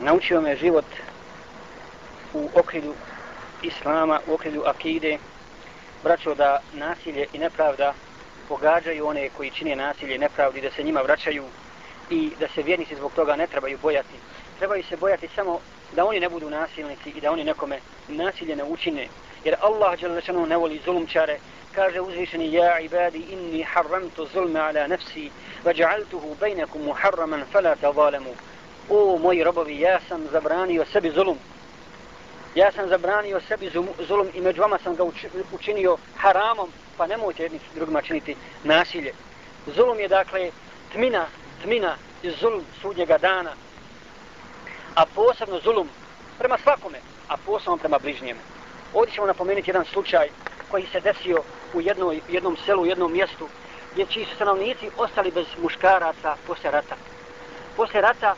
naučio me život u okrilju islama, u okrilju akide, braćo da nasilje i nepravda pogađaju one koji čine nasilje i nepravdi, da se njima vraćaju i da se vjernici zbog toga ne trebaju bojati. Trebaju se bojati samo da oni ne budu nasilnici i da oni nekome nasilje ne učine. Jer Allah Đelešanu ne voli zulumčare, kaže uzvišeni ja ibadi inni harramtu zulme ala nafsi va ja'altuhu bejnekum muharraman fala tazalemu. O moji robovi, ja sam zabranio sebi zulum. Ja sam zabranio sebi zulum i među vama sam ga učinio haramom, pa nemojte jedni drugima činiti nasilje. Zulum je dakle tmina, tmina i zulum sudnjega dana. A posebno zulum prema svakome, a posebno prema bližnjemu. Ovdje ćemo napomenuti jedan slučaj koji se desio u jednoj, jednom selu, u jednom mjestu, gdje čiji su stanovnici ostali bez muškaraca posle rata. Posle rata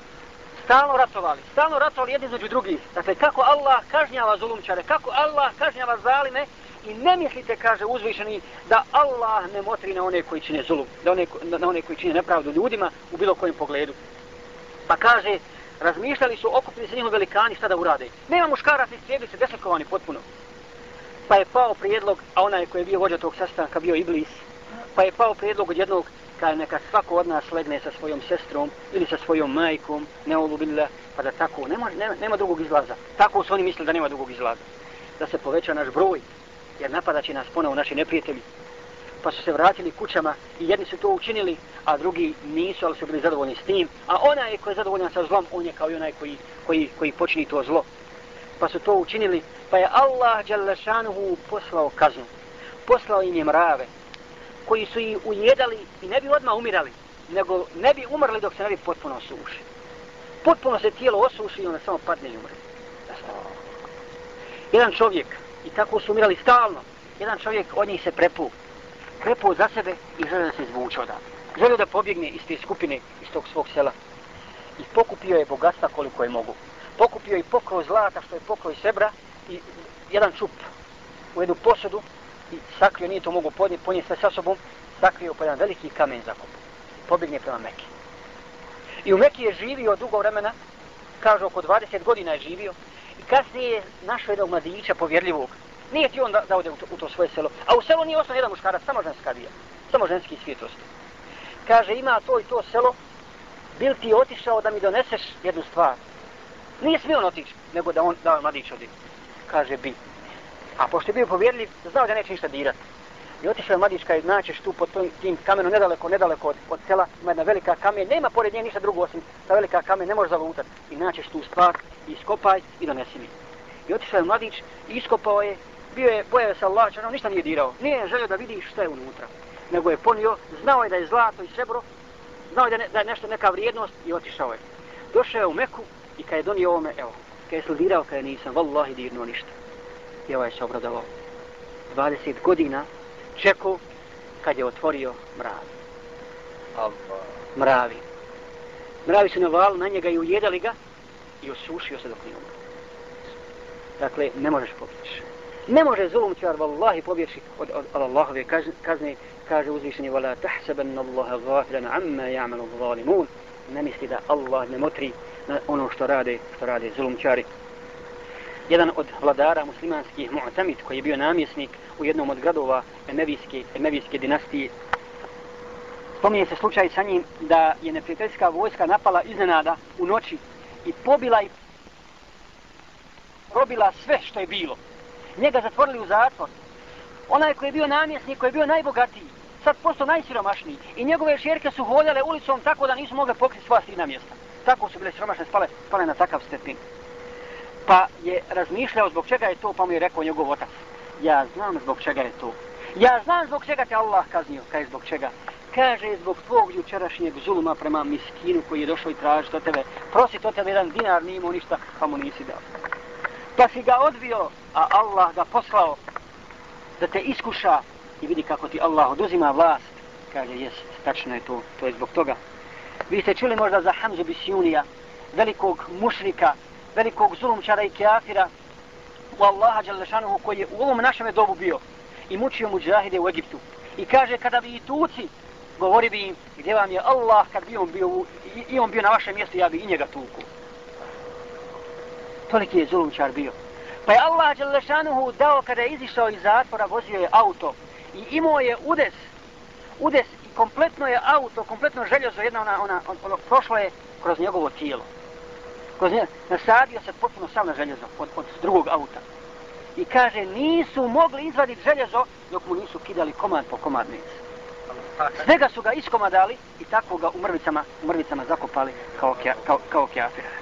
stalno ratovali, stalno ratovali jedni između drugih. Dakle, kako Allah kažnjava zulumčare, kako Allah kažnjava zalime i ne mislite, kaže uzvišeni, da Allah ne motri na one koji čine zulum, da one, na one koji čine nepravdu ljudima u bilo kojem pogledu. Pa kaže, razmišljali su, okupni se njihovi velikani, šta da urade. Nema muškaraca i strijebili se desetkovani potpuno. Pa je pao prijedlog, a onaj koji je bio vođa tog sastanka bio Iblis, pa je pao prijedlog od jednog neka, neka svako od nas legne sa svojom sestrom ili sa svojom majkom, ne olubila, pa da tako, nema, nema, nema drugog izlaza. Tako su oni mislili da nema drugog izlaza. Da se poveća naš broj, jer napadaće nas ponovo naši neprijatelji. Pa su se vratili kućama i jedni su to učinili, a drugi nisu, ali su bili zadovoljni s tim. A onaj koji je zadovoljan sa zlom, on je kao i onaj koji, koji, koji počini to zlo. Pa su to učinili, pa je Allah Đalešanuhu poslao kaznu. Poslao im je mrave, koji su ih ujedali i ne bi odmah umirali, nego ne bi umrli dok se ne bi potpuno osuši. Potpuno se tijelo osuši i onda samo padne i umre. Jedan čovjek, i tako su umirali stalno, jedan čovjek od njih se prepu, prepu za sebe i želio da se izvuče odavde. Želio da pobjegne iz te skupine, iz tog svog sela. I pokupio je bogatstva koliko je mogu. Pokupio je pokroj zlata što je pokroj sebra i jedan čup u jednu posudu i sakrio, nije to mogu podnijeti, ponijeti sve sa sobom, sakrio po jedan veliki kamen za kupu. Pobjegne prema Mekke. I u Mekke je živio dugo vremena, kaže oko 20 godina je živio, i kasnije je našao jednog mladića povjerljivog. Nije ti on da, da ode u to, u to svoje selo. A u selu nije ostao jedan muškarac, samo ženska bija. Samo ženski svijet ostao. Kaže, ima to i to selo, bil ti otišao da mi doneseš jednu stvar. Nije smio on otići, nego da on, da on mladić odi. Kaže, bi. A pošto je bio povjerljiv, znao da neće ništa dirati. I otišao je mladić i naćeš tu pod tim kamenom, nedaleko, nedaleko od, od sela, ima jedna velika kamen, nema pored nje ništa drugo osim ta velika kamen, ne može zalutat. I naćeš tu stvar, iskopaj i donesi mi. I otišao je mladić i iskopao je, bio je, bojao se Allah, čarom, ništa nije dirao. Nije želio da vidi šta je unutra. Nego je ponio, znao je da je zlato i srebro, znao je da, ne, da je nešto neka vrijednost i otišao je. Došao je u Meku i kad je donio ovome, evo, kad je sludirao, kad je nisam, vallahi dirnuo ništa i ovaj se obradovao. 20 godina čekao kad je otvorio mravi. Mravi. Mravi su navali na njega i ujedali ga i osušio se dok nije umro. Dakle, ne možeš pobjeći. Ne može zulum čar vallahi pobjeći od, od, od Allahove kazne, kaže uzvišenje wala tahsabanna Allaha ghafilan amma ya'malu zalimun. Ne misli da Allah ne motri na ono što rade, što rade zulumčari jedan od vladara muslimanskih Mu'tamid koji je bio namjesnik u jednom od gradova Emevijske, Emevijske dinastije. Spominje se slučaj sa njim da je neprijateljska vojska napala iznenada u noći i pobila i probila sve što je bilo. Njega zatvorili u zatvor. Onaj koji je bio namjesnik, koji je bio najbogatiji, sad postao najsiromašniji. I njegove šerke su hodale ulicom tako da nisu mogle pokriti sva srina mjesta. Tako su bile siromašne spale, spale na takav stepin. Pa je razmišljao zbog čega je to, pa mu je rekao njegov otac. Ja znam zbog čega je to. Ja znam zbog čega te Allah kaznio. Kaže zbog čega? Kaže zbog tvog jučerašnjeg zuluma prema miskinu koji je došao i traži to tebe. Prosi to tebe jedan dinar, nije imao ništa, pa mu nisi dao. Pa si ga odvio, a Allah ga poslao da te iskuša i vidi kako ti Allah oduzima vlast. Kaže, jes, tačno je to, to je zbog toga. Vi ste čuli možda za Hamzu Bisjunija, velikog mušrika, velikog zulumčara i kafira u Allaha Đalešanuhu koji je u ovom našem dobu bio i mučio muđahide u Egiptu. I kaže kada bi i tuci govori bi im gdje vam je Allah kad bi on bio, i, i on bio na vašem mjestu ja bi i njega tuku. Toliki je zulumčar bio. Pa je Allah Đalešanuhu dao kada je izišao iz zatvora, vozio je auto i imao je udes, udes i kompletno je auto, kompletno željezo, jedna ona, ona, ono, prošlo je kroz njegovo tijelo. Kroz nje, nasadio se potpuno sam na željezo od, od drugog auta. I kaže, nisu mogli izvaditi željezo dok mu nisu kidali komad po komad mesa. Svega su ga iskomadali i tako ga u mrvicama, u mrvicama zakopali kao, kao, kao kjafira.